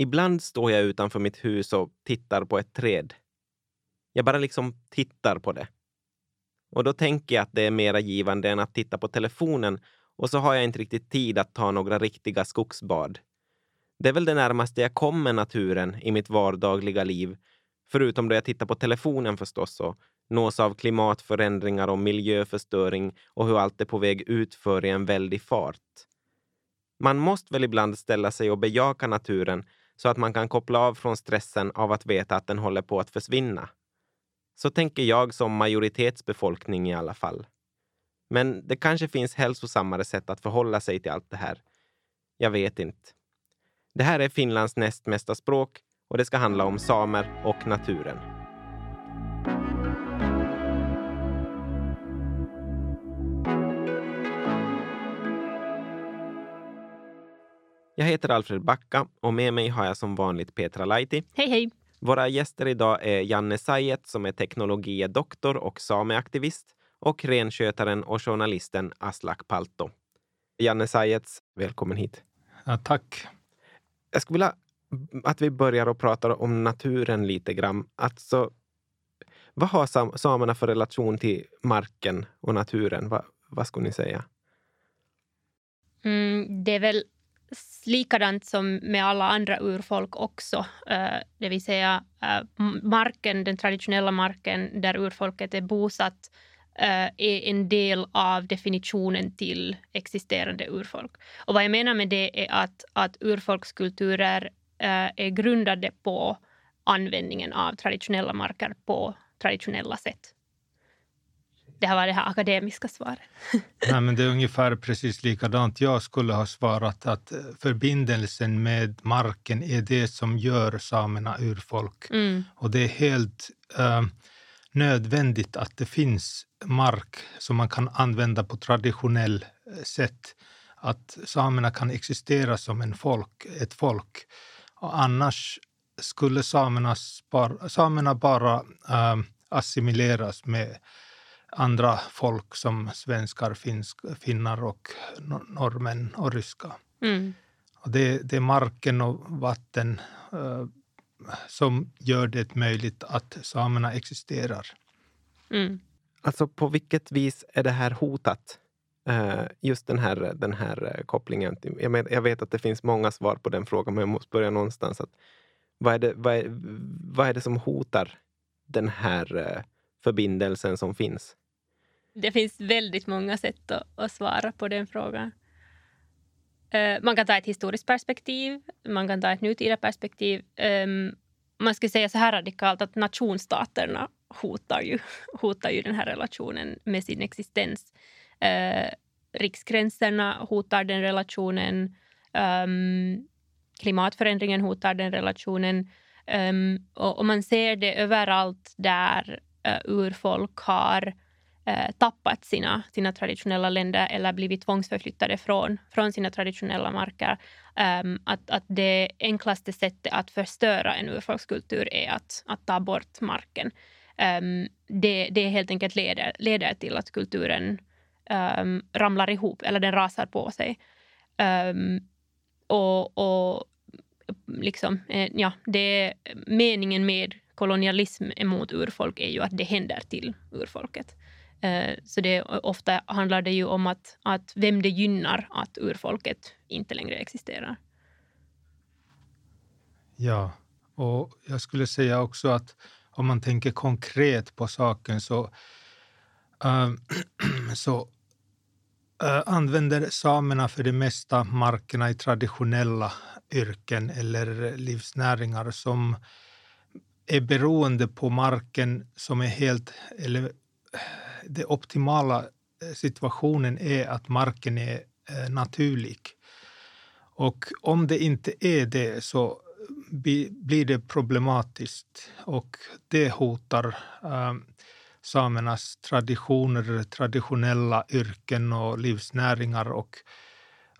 Ibland står jag utanför mitt hus och tittar på ett träd. Jag bara liksom tittar på det. Och då tänker jag att det är mera givande än att titta på telefonen och så har jag inte riktigt tid att ta några riktiga skogsbad. Det är väl det närmaste jag kommer naturen i mitt vardagliga liv, förutom då jag tittar på telefonen förstås och nås av klimatförändringar och miljöförstöring och hur allt är på väg utför i en väldig fart. Man måste väl ibland ställa sig och bejaka naturen så att man kan koppla av från stressen av att veta att den håller på att försvinna. Så tänker jag som majoritetsbefolkning i alla fall. Men det kanske finns hälsosammare sätt att förhålla sig till allt det här. Jag vet inte. Det här är Finlands näst mesta språk och det ska handla om samer och naturen. Jag heter Alfred Backa och med mig har jag som vanligt Petra Laiti. Hej, hej! Våra gäster idag är Janne Sajet som är teknologiedoktor och sameaktivist och renskötaren och journalisten Aslak Palto. Janne Sajets, välkommen hit. Ja, tack. Jag skulle vilja att vi börjar och pratar om naturen lite grann. Alltså, vad har samerna för relation till marken och naturen? Va, vad skulle ni säga? Mm, det är väl likadant som med alla andra urfolk också. Eh, det vill säga eh, marken, den traditionella marken där urfolket är bosatt eh, är en del av definitionen till existerande urfolk. Och vad jag menar med det är att, att urfolkskulturer är grundade på användningen av traditionella marker på traditionella sätt. Det här var det här akademiska svaret. Nej, men det är ungefär precis likadant. Jag skulle ha svarat att eh, förbindelsen med marken är det som gör samerna urfolk. Mm. Och det är helt äh, nödvändigt att det finns mark som man kan använda på traditionell eh, sätt. Att samerna kan existera som en folk, ett folk. Och annars skulle samerna, bara, samerna bara äh, assimileras med andra folk som svenskar, finsk, finnar och norrmän och ryska. Mm. Och det, det, är marken och vatten uh, som gör det möjligt att samerna existerar. Mm. Alltså på vilket vis är det här hotat? Uh, just den här, den här uh, kopplingen. Jag, men, jag, vet att det finns många svar på den frågan, men jag måste börja någonstans. Att, vad, är det, vad, är, vad är det som hotar den här förbindelsen som finns? Det finns väldigt många sätt att, att svara på den frågan. Eh, man kan ta ett historiskt perspektiv, man kan ta ett nutida perspektiv. Ehm, man skulle säga så här radikalt att nationsstaterna hotar ju, hotar ju den här relationen med sin existens. Eh, riksgränserna hotar den relationen. Ehm, klimatförändringen hotar den relationen. Ehm, och, man ser det överallt där Eh, uh, urfolk har eh, tappat sina, sina traditionella länder eller blivit tvångsförflyttade från, från sina traditionella marker. Um, att, att det enklaste sättet att förstöra en urfolkskultur är att, att ta bort marken. Um, det, det helt enkelt leder, leder till att kulturen um, ramlar ihop eller den rasar på sig. och, och liksom, eh, ja, det, meningen med kolonialism emot urfolk är ju att det händer till urfolket. Eh, så det, ofta handlar det ju om att, att vem det gynnar att urfolket inte längre existerar. Ja, och jag skulle säga också att om man tänker konkret på saken så, äh, så äh, använder samerna för det mesta markerna i traditionella yrken eller livsnäringar som är beroende på marken som är helt eller det optimala eh, situationen är att marken är eh, naturlig. Och om det inte är det så eh, blir det problematiskt och det hotar äh, samernas traditioner, traditionella yrken och livsnäringar. Och,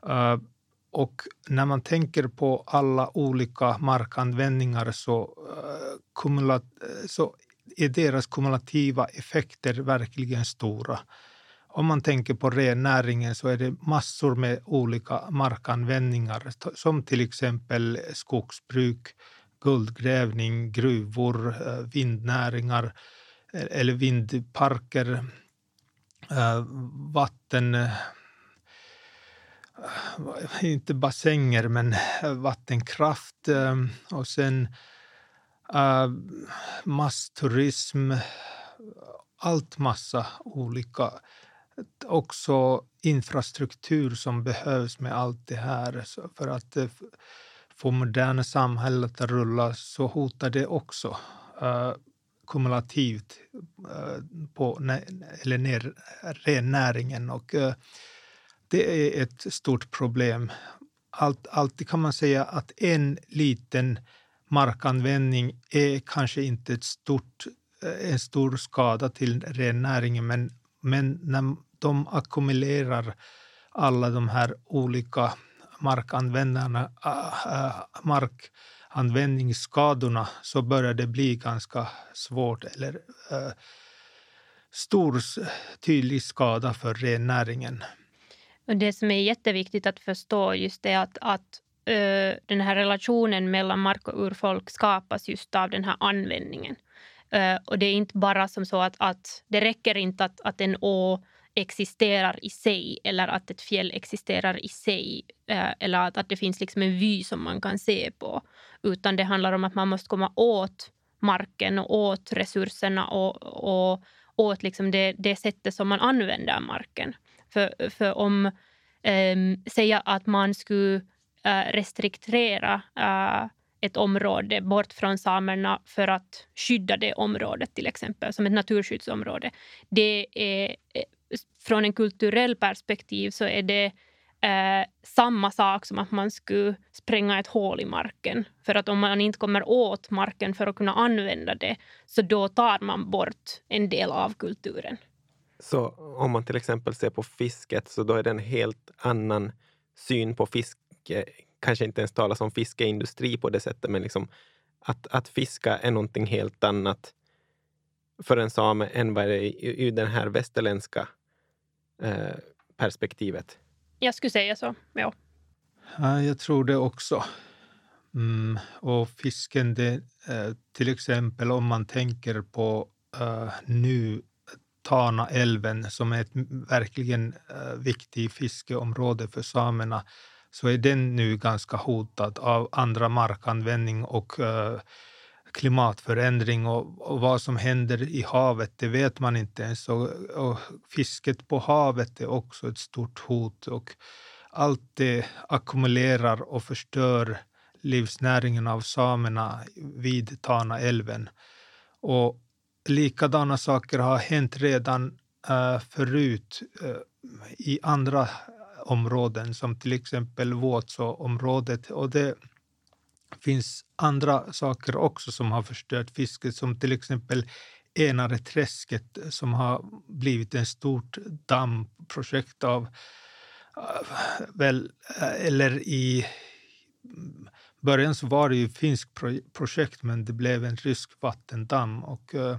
äh, och när man tänker på alla olika markanvändningar så, eh, kumulat, så är deras kumulativa effekter verkligen stora. om man tänker på rennäringen så är det massor med olika markanvändningar som till exempel skogsbruk, guldgrävning, gruvor, eh, vindnäringar eh, eller vindparker, vatten inte bassänger, men eh, vattenkraft ehm, och sen eh, massturism, allt massa olika också infrastruktur som behövs med allt det här. För att eh, få moderna samhället att rulla så hotar det också kumulativt uh, på eller ner, rennäringen. Och, det är ett stort problem. Allt, alltid kan man säga att en liten markanvändning är kanske inte ett stort, eh, en stor skada till rennäringen men, men när de ackumulerar alla de här olika markanvändarna, ah, ah, markanvändningsskadorna så börjar det bli ganska svårt eller äh, stor tydlig skada för rennäringen. Och det som är jätteviktigt att förstå just är att, att uh, den här relationen mellan mark och urfolk skapas just av den här användningen. Uh, och det är inte bara som så att, att det räcker inte att, att en å existerar i sig eller att ett fjäll existerar i sig eller att, att det finns liksom en vy som man kan se på. Utan det handlar om att man måste komma åt marken och åt resurserna och, och åt liksom det, det sättet som man använder marken. För, för om, eh, säga att man skulle eh, restriktera eh, ett område bort från samerna för att skydda det området till exempel som ett naturskyddsområde. Det är eh, från en kulturell perspektiv så är det eh, samma sak som att man skulle spränga ett hål i marken. För att om man inte kommer åt marken för att kunna använda det så då tar man bort en del av kulturen. Så om man till exempel ser på fisket så då är det en helt annan syn på fiske. Kanske inte ens talas om fiskeindustri på det sättet, men liksom att, att fiska är någonting helt annat för en same än vad det är i, i den här västerländska Eh, perspektivet? Jag skulle säga så, ja. ja jag tror det också. Mm, och fisken, det, eh, till exempel om man tänker på uh, nu Tanaälven som är ett verkligen eh, viktigt fiskeområde för samerna så är den nu ganska hotad av andra markanvändning och uh, klimatförändring och, och, vad som händer i havet, det vet man inte ens. Och, och, fisket på havet är också ett stort hot. Och allt det ackumulerar och förstör livsnäringen av samerna vid Tanaälven. Och likadana saker har hänt redan uh, förut uh, i andra områden, som till exempel Vuotso-området. Och det finns andra saker också som har förstört fisket, som till exempel Enareträsket som har blivit ett stort dammprojekt av, väl, eh, eller i början så var det ju finskt projekt men det blev en rysk vattendamm och uh,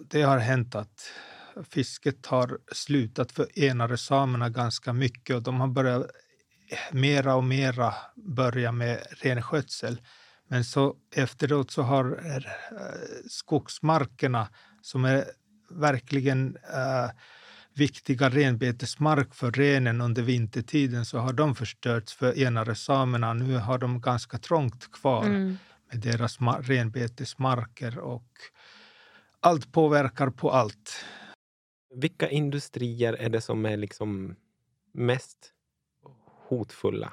det har hänt att fisket har slutat för enare samerna ganska mycket och de har börjat eh, mera och mera börja med renskötsel. Men så efteråt så har skogsmarkerna som är verkligen uh, viktiga renbetesmark för renen under vintertiden så har de förstörts för enare samerna. Nu har de ganska trångt kvar mm. med deras renbetesmarker och allt påverkar på allt. Vilka industrier är det som är liksom mest hotfulla?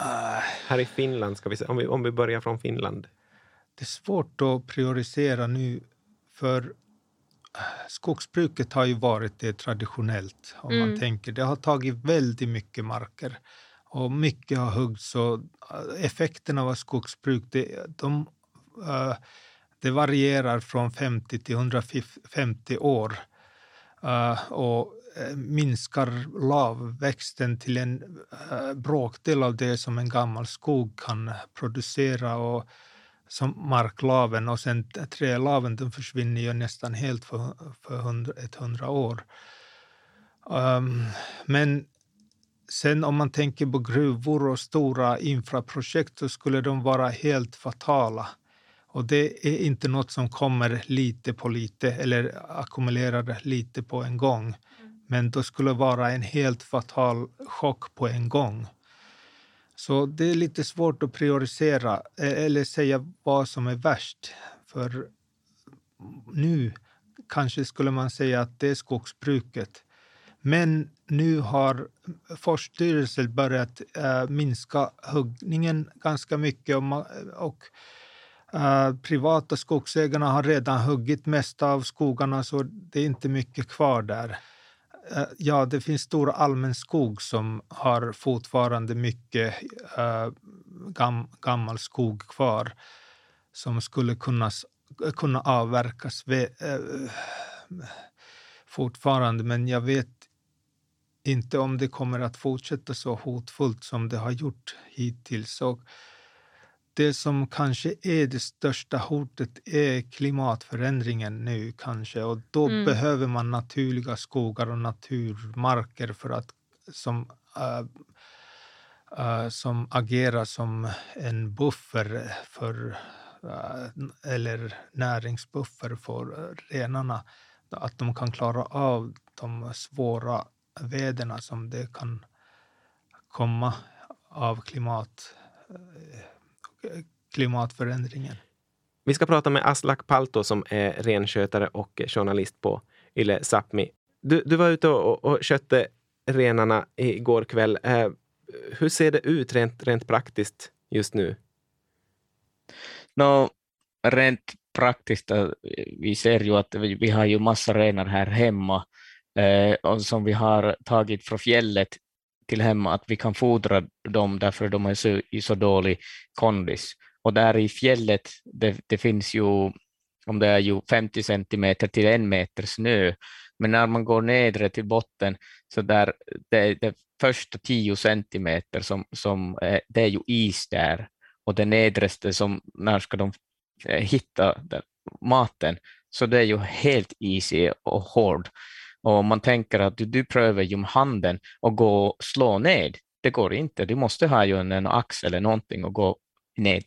Uh, Här i Finland, ska vi se, om, vi, om vi börjar från Finland. Det är svårt att prioritera nu, för skogsbruket har ju varit det traditionellt. Om mm. man tänker. Det har tagit väldigt mycket marker och mycket har huggits. Och effekterna av skogsbruk det, de, uh, det varierar från 50 till 150 år. Uh, och Eh, minskar lavväxten till en eh, bråkdel av det som en gammal skog kan producera. Och som marklaven och sen trälaven den försvinner ju nästan helt för, för hundra, ett hundra år. Um, men sen om man tänker på gruvor och stora infraprojekt så skulle de vara helt fatala. Och det är inte något som kommer lite på lite eller ackumulerar lite på en gång. Mm. Men det skulle vara en helt fatal chock på en gång. Så det är lite svårt att prioritera e-, eller säga vad som är värst. För nu kanske skulle man säga att det är skogsbruket. Men nu har Forsstyrelsen börjat äh, minska huggningen ganska mycket och, och äh, privata skogsägarna har redan huggit mest av skogarna så det är inte mycket kvar där. Eh, ja, det finns stor allmän skog som har fortfarande mycket eh, gam, gammal skog kvar som skulle kunna, kunna avverkas äh, fortfarande. Men jag vet inte om det kommer att fortsätta så hotfullt som det har gjort hittills. Och det som kanske är det största hotet är klimatförändringen nu kanske. Och då mm. behöver man naturliga skogar och naturmarker för att, som, uh, uh, som agerar som en buffer för, uh, eller näringsbuffer för renarna. Att de kan klara av de svåra väderna som det kan komma av klimat, eh, klimatförändringen. Vi ska prata med Aslak Palto som är renskötare och journalist på Yle Sápmi. Du, du var ute och, och skötte renarna igår kväll. Eh, hur ser det ut rent, rent praktiskt just nu? No, rent praktiskt, eh, vi ser ju att vi, vi har ju massa renar här hemma eh, och som vi har tagit från fjället till hemma, att vi kan fodra dem därför de är så, i så dålig kondis. Och där i fjället, det, det finns ju, om det är ju 50 centimeter till en meter snö, men när man går nedre till botten, så där det, det första 10 centimeter som, som eh, det är ju is där och det nedreste som, när ska de eh, hitta den, maten, så det är ju helt isig och hård. Och man tänker att du, du prövar ju handen och gå och slå ned. Det går inte. Du måste ha ju en, en ax eller någonting och gå ned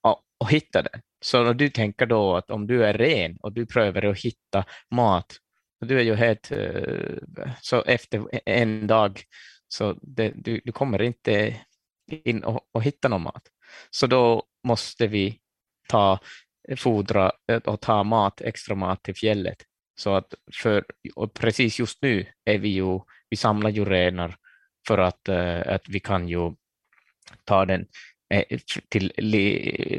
och, och hitta den. Så du tänker då att om du är ren och du prövar att hitta mat, du är ju helt, eh, så efter en dag, så det, du, du kommer inte in och, och hitta någon mat. Så då måste vi ta fodra eh, och ta mat, extra mat till fjället så att för, och precis just nu är vi ju, vi samlar ju renar för att, uh, att vi kan ju ta den uh, till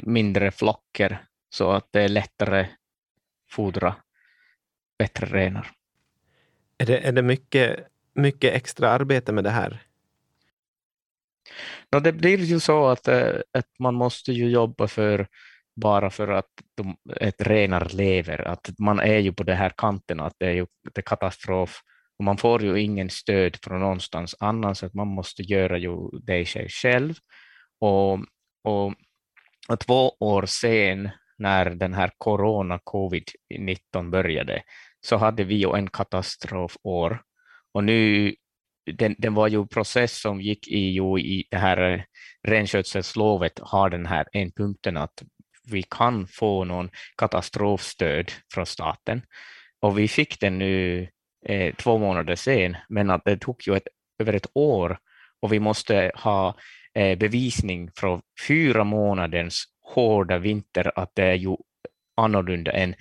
mindre flocker så att det är lättare fodra bättre renar. Är det, är det mycket, mycket extra arbete med det här? No, det blir ju så att, uh, att man måste ju jobba för bara för att de, ett renar lever. Att man är ju på den här kanten, att det är ju det är katastrof och man får ju ingen stöd från någonstans annars, att man måste göra ju det sig själv. Och, och, och två år sen när den här corona covid-19 började så hade vi ju en katastrofår och nu den, den var ju process som gick i, ju i det här eh, renskötselslovet har den här en punkten att vi kan få någon katastrofstöd från staten. Och vi fick den nu eh, två månader sen, men att det tog ju ett, över ett år och vi måste ha eh, bevisning från fyra månaders hårda vinter att det är ju annorlunda än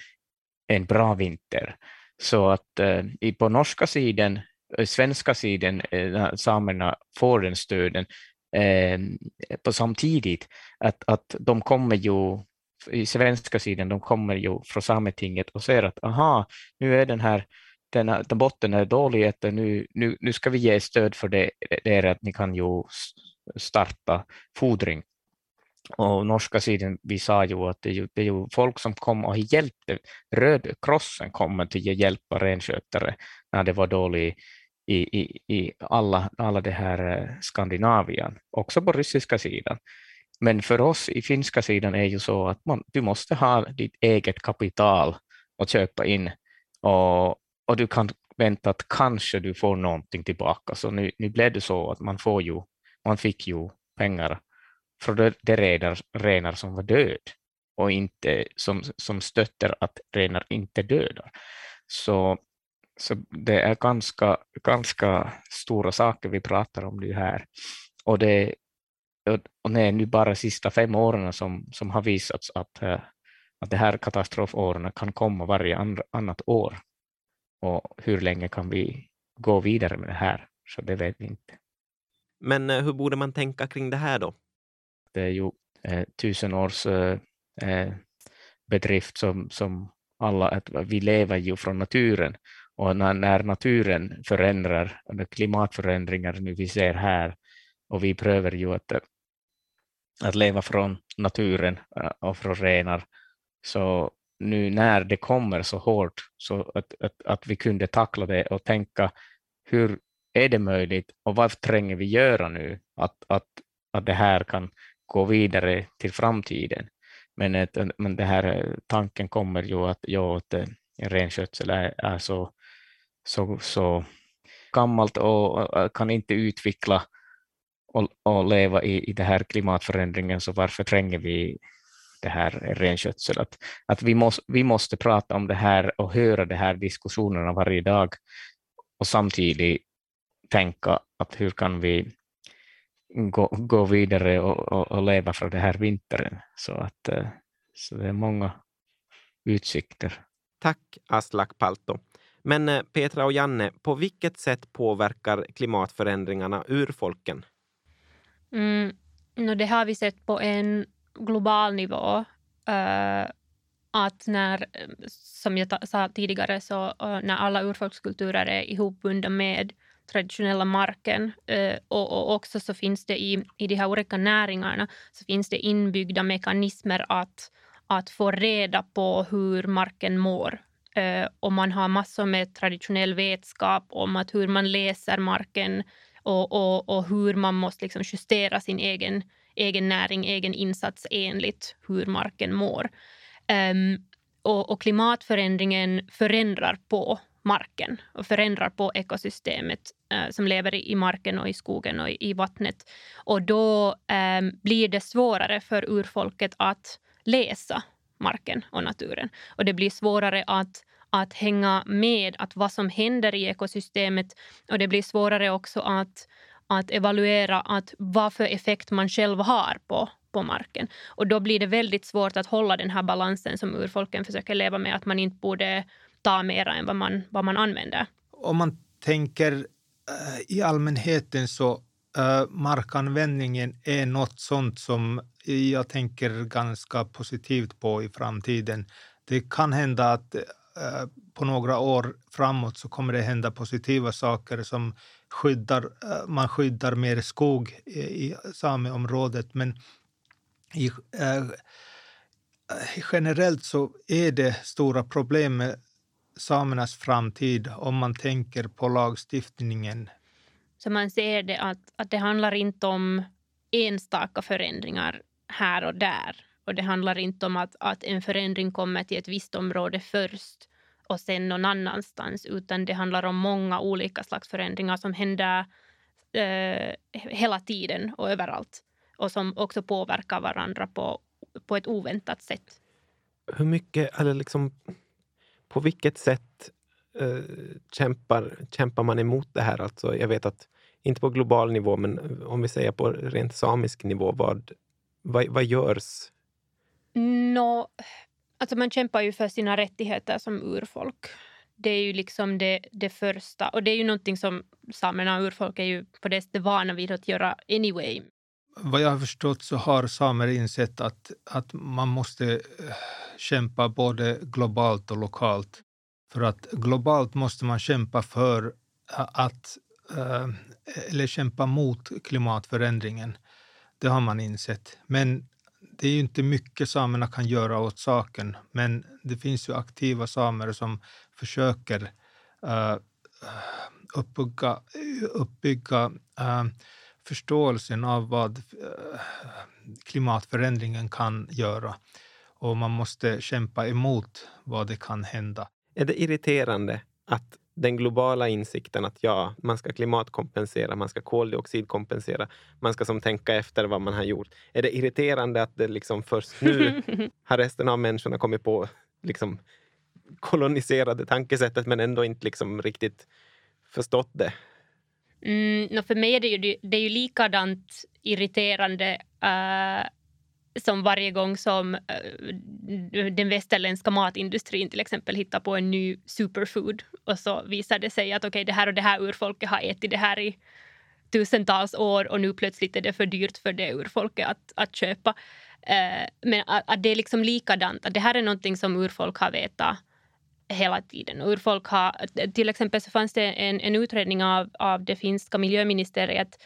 en bra vinter. Så att eh, på norska sidan, eh, svenska sidan, eh, samerna får den stöden eh, på samtidigt, att, att de kommer ju i svenska sidan, de kommer ju från Sametinget och ser att aha, nu är den här den, här, den botten är dålig, nu, nu, nu ska vi ge stöd för det, det är att ni kan ju starta fodring. Och norska sidan, vi sa ju att det är ju, det är ju folk som kom och hjälpte, Rödkrossen kommer till att hjälpa renskötare när det var dåligt i, i, i alla, alla det här eh, Skandinavien, också på ryska sidan. Men för oss i finska sidan är ju så att man, du måste ha ditt eget kapital att köpa in och, och du kan vänta att kanske du får någonting tillbaka. Så nu, nu blev det så att man, får ju, man fick ju pengar från de, de renar, renar som var död och inte som, som stöttar att renar inte dödar. Så, så det är ganska, ganska stora saker vi pratar om det här. Och det, och det är nu bara de sista fem åren som, som har visats att, eh, att de här katastrofåren kan komma varje and, annat år. Och hur länge kan vi gå vidare med det här? Så det vet vi inte. Men eh, hur borde man tänka kring det här då? Det är ju eh, tusen års eh, eh bedrift som, som alla, att vi lever ju från naturen och när, när naturen förändrar, klimatförändringar nu vi ser här och vi prövar ju att att leva från naturen eh, och från renar. Så nu när det kommer så hårt så att, att, att vi kunde tackla det och tänka hur är det möjligt och vad tränger vi göra nu att, att, att det här kan gå vidare till framtiden. Men, ett, men det här eh, tanken kommer ju att, ja, att eh, renskötsel är, är så, så, så gammalt och kan inte utveckla och, och leva i, i den här klimatförändringen, så varför tränger vi det här renskötsel? Att, att vi, måste, vi måste prata om det här och höra de här diskussionerna varje dag och samtidigt tänka att hur kan vi gå, gå vidare och, och, och leva från den här vintern. Så, att, eh, så det är många utsikter. Tack Aslak Palto. Men eh, Petra och Janne, på vilket sätt påverkar klimatförändringarna urfolken? Mm, no, det har vi sett på en global nivå. Uh, att när, som jag sa tidigare, så uh, när alla urfolkskulturer är ihopbundna med traditionella marken uh, och, och, också så finns det i, i de här olika näringarna så finns det inbyggda mekanismer att, att få reda på hur marken mår. och man har massor med traditionell vetskap om att hur man läser marken, och, och, och hur man måste liksom justera sin egen, egen näring, egen insats enligt hur marken mår. Um, och, och, klimatförändringen förändrar på marken och förändrar på ekosystemet uh, som lever i, i, marken och i skogen och i, i vattnet. Och då um, blir det svårare för urfolket att läsa marken och naturen. Och det blir svårare att att hänga med att vad som händer i ekosystemet och det blir svårare också att, att evaluera att vad för effekt man själv har på, på marken. Och då blir det väldigt svårt att hålla den här balansen som urfolken försöker leva med, att man inte borde ta mera än vad man, vad man använder. Om man tänker uh, i allmänheten så uh, markanvändningen är något sånt som jag tänker ganska positivt på i framtiden. Det kan hända att Eh, på några år framåt så kommer det hända positiva saker som skyddar, eh, man skyddar mer skog i, i sameområdet. Men i, eh, generellt så är det stora problem med samernas framtid om man tänker på lagstiftningen. Så man ser det att, att det handlar inte om enstaka förändringar här och där och det handlar inte om att, att en förändring kommer till ett visst område först och sen någon annanstans, utan det handlar om många olika slags förändringar som händer eh, hela tiden och överallt och som också påverkar varandra på, på ett oväntat sätt. Hur mycket, eller liksom, på vilket sätt eh, kämpar, kämpar man emot det här? Alltså, jag vet att, inte på global nivå, men om vi säger på rent samisk nivå, vad, vad, vad görs No, alltså man kämpar ju för sina rättigheter som urfolk. Det är ju liksom det, det första. Och det är ju någonting som samerna och urfolk är ju på det sättet vana vid att göra anyway. Vad jag har förstått så har samer insett att, att man måste eh, kämpa både globalt och lokalt. För att globalt måste man kämpa för eh, att eh, eller kämpa mot klimatförändringen. Det har man insett. Men det är ju inte mycket samerna kan göra åt saken, men det finns ju aktiva samer som försöker uh, uppbygga, uppbygga uh, förståelsen av vad uh, klimatförändringen kan göra. Och man måste kämpa emot vad det kan hända. Är det irriterande att den globala insikten att ja, man ska klimatkompensera, man ska koldioxidkompensera, man ska som tänka efter vad man har gjort. Är det irriterande att det liksom först nu har resten av människorna kommit på liksom koloniserade tankesättet men ändå inte liksom riktigt förstått det? Mm, no, för mig är det ju, det är ju likadant irriterande uh, som varje gång som eh, den västerländska matindustrin till exempel hittar på en ny superfood och så visar det sig att okej, okay, det här och det här urfolket har ätit det här i tusentals år och nu plötsligt är det för dyrt för det urfolket att, att köpa. Eh, men att, att, det är liksom likadant, att det här är någonting som urfolk har vetat hela tiden. Urfolk har, till exempel så fanns det en, en utredning av, av det finska miljöministeriet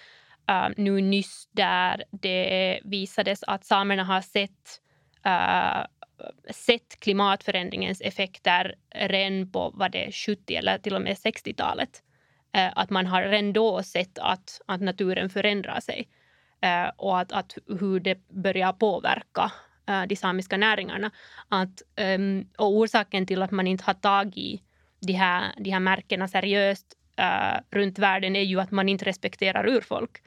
uh, nu nyss där det visades att samerna har sett, uh, sett klimatförändringens effekter redan på vad det 70 eller till och med 60-talet. Uh, äh, att man har redan då sett att, att naturen förändrar sig och att, att hur det börjar påverka de samiska näringarna. Att, um, och orsaken till att man inte har tagit de här, de här märkena seriöst uh, runt världen är ju att man inte respekterar urfolk.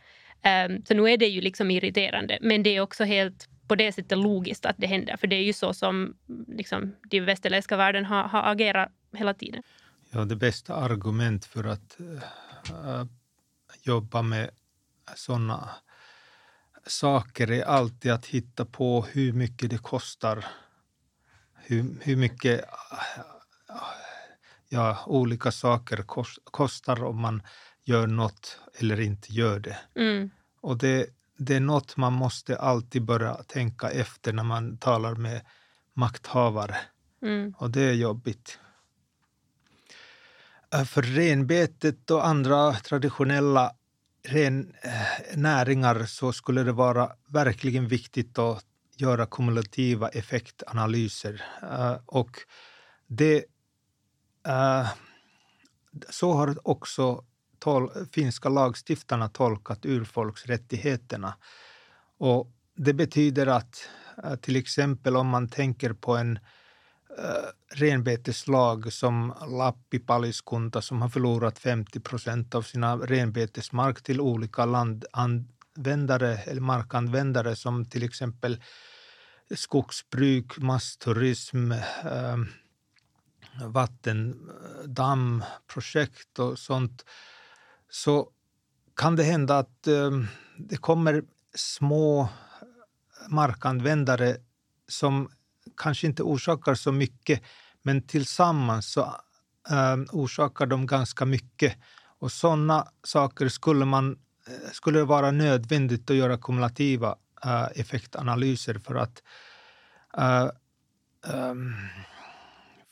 Um, så nu är det ju liksom irriterande, men det är också helt på det sättet logiskt att det händer, för det är ju så som mm, liksom, de västerländska världen har, har agerat hela tiden. Ja, det bästa argument för att uh, jobba med sådana saker är alltid att hitta på hur mycket det kostar. Hur, hur mycket äh, äh, ja, olika saker kostar om man gör något eller inte gör det. Mm. Och det, det är något man måste alltid börja tänka efter när man talar med makthavare. Mm. Och det är jobbigt. Äh, för renbetet och andra traditionella ren eh, näringar så skulle det vara verkligen viktigt att göra kumulativa effektanalyser. Uh, och det, så har också tol, finska lagstiftarna tolkat urfolksrättigheterna. Och det betyder att eh, till exempel om man tänker på en uh, renbeteslag som Lappi-Paliskunta som har förlorat 50 procent av sina renbetesmark till olika landanvändare eller markanvändare som till exempel skogsbruk, massturism, eh, vattendammprojekt och sånt så kan det hända att ehm, det kommer små markanvändare som kanske inte orsakar så mycket men tillsammans så ehm, orsakar de ganska mycket. Och sådana saker skulle, man, eh, skulle det vara nödvändigt att göra kumulativa eh, effektanalyser för att, äh,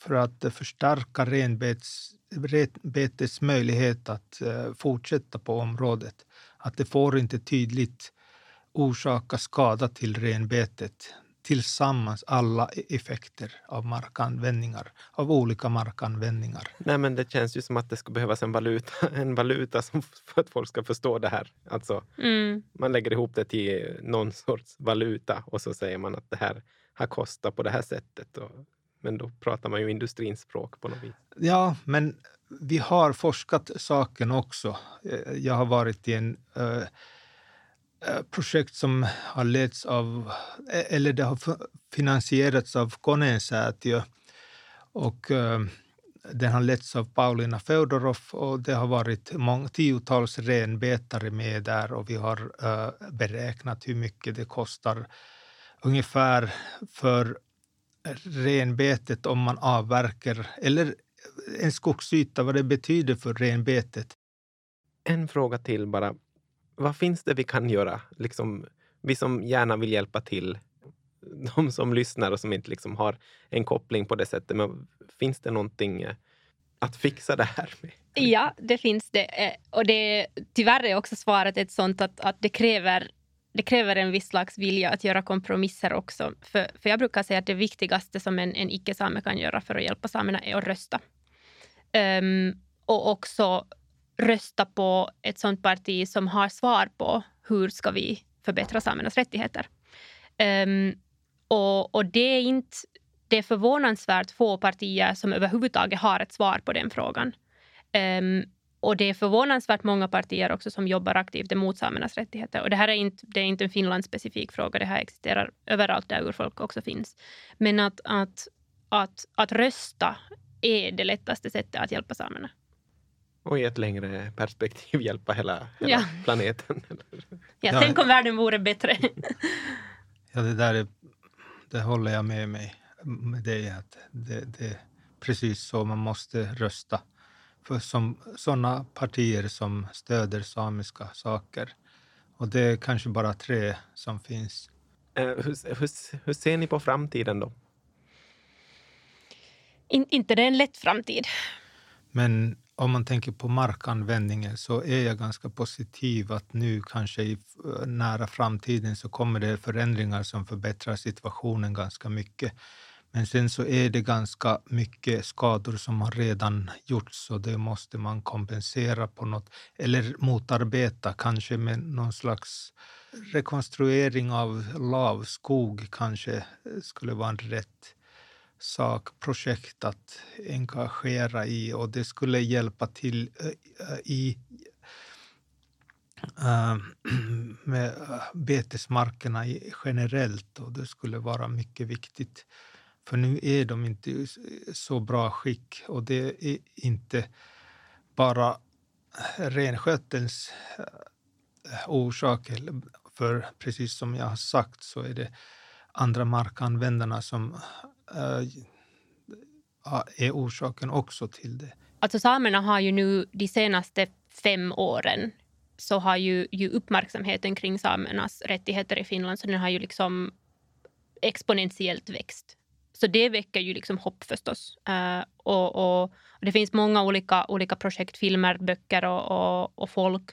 för att förstärka renbets, renbetets möjlighet att fortsätta på området. Att det får inte tydligt orsaka skada till renbetet tillsammans alla e- effekter av markanvändningar, av olika markanvändningar. Nej, men det känns ju som att det skulle behövas en valuta, en valuta som, för att folk ska förstå det här. Alltså, mm. Man lägger ihop det till någon sorts valuta och så säger man att det här har kostat på det här sättet. Och, men då pratar man ju industrins språk på något vis. Ja, men vi har forskat saken också. Eh, jag har varit i en Eh, eh projekt som har letts av, eh, eller det har finansierats av Konensäätiö och den har letts av Paulina Feodorov och det har varit många, tiotals renbetare med där och vi har beräknat hur mycket det kostar ungefär för renbetet om man avverkar, eller en skogsyta, vad det betyder för renbetet. En fråga till bara vad finns det vi kan göra? Liksom, vi som gärna vill hjälpa till, de som lyssnar och som inte liksom har en koppling på det sättet. Men finns det någonting eh, att fixa det här med? Ja, det finns det. Eh, och det, tyvärr är också svaret ett sånt att, att det, kräver, det kräver en viss slags vilja att göra kompromisser också. För, för jag brukar säga att det viktigaste som en, en icke-same kan göra för att hjälpa samerna är att rösta. Um, och också rösta på ett sånt parti som har svar på hur ska vi förbättra samernas rättigheter. Um, och, och, det är inte det är förvånansvärt få partier som överhuvudtaget har ett svar på den frågan. Um, och det är förvånansvärt många partier också som jobbar aktivt emot samernas rättigheter. Och det här är inte, det är inte en Finlandsspecifik fråga, det här existerar överallt där urfolk också finns. Men att, att, att, att rösta är det lättaste sättet att hjälpa samerna. Och i ett längre perspektiv hjälpa hela, hela ja. planeten. ja, tänk om världen vore bättre. ja, det där är, det håller jag med mig med dig. Att det, det är precis så man måste rösta för som, sådana partier som stöder samiska saker. Och det är kanske bara tre som finns. Uh, hur, hur, hur, ser ni på framtiden då? In, inte det är en lätt framtid. Men om man tänker på markanvändningen så är jag ganska positiv att nu kanske i nära framtiden så kommer det förändringar som förbättrar situationen ganska mycket. Men sen så är det ganska mycket skador som har redan gjorts och det måste man kompensera på något eller motarbeta, kanske med någon slags rekonstruering av lavskog kanske eh, skulle vara en rätt sak, projekt att engagera i och det skulle hjälpa till eh, eh, i med betesmarkerna generellt och det skulle vara mycket viktigt. För nu är de inte i så bra skick och det är inte bara renskötselns eh, orsak. För precis som jag har sagt så är det andra markanvändarna som eh, är orsaken också till det. Alltså samerna har ju nu de senaste fem åren så har ju, ju uppmärksamheten kring samernas rättigheter i Finland så den har ju liksom exponentiellt växt. Så det väcker ju liksom hopp förstås. Uh, och, och, och, det finns många olika, olika projekt, filmer, böcker och, och, och folk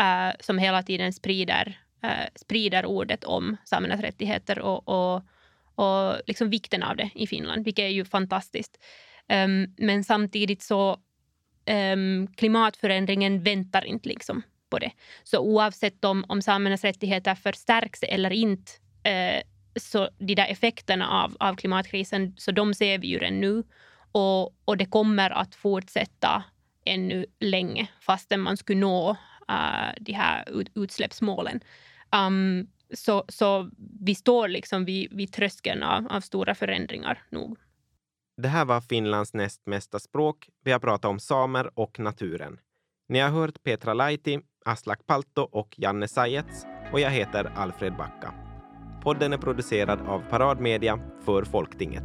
uh, som hela tiden sprider, uh, sprider ordet om samernas rättigheter och, och, och liksom vikten av det i Finland, vilket är ju fantastiskt. Um, men samtidigt så um, klimatförändringen väntar inte liksom på det. Så oavsett om, om samernas rättigheter förstärks eller inte så de där effekterna av, av klimatkrisen, så de ser vi ju redan nu. Och, och det kommer att fortsätta ännu länge fastän man skulle nå uh, de här utsläppsmålen. Um, så, så vi står liksom vid, vid tröskeln av, av stora förändringar nog. Det här var Finlands näst mesta språk. Vi har pratat om samer och naturen. Ni har hört Petra Laiti, Aslak Palto och Janne Sajets och jag heter Alfred Backa. Podden är producerad av Paradmedia för Folktinget.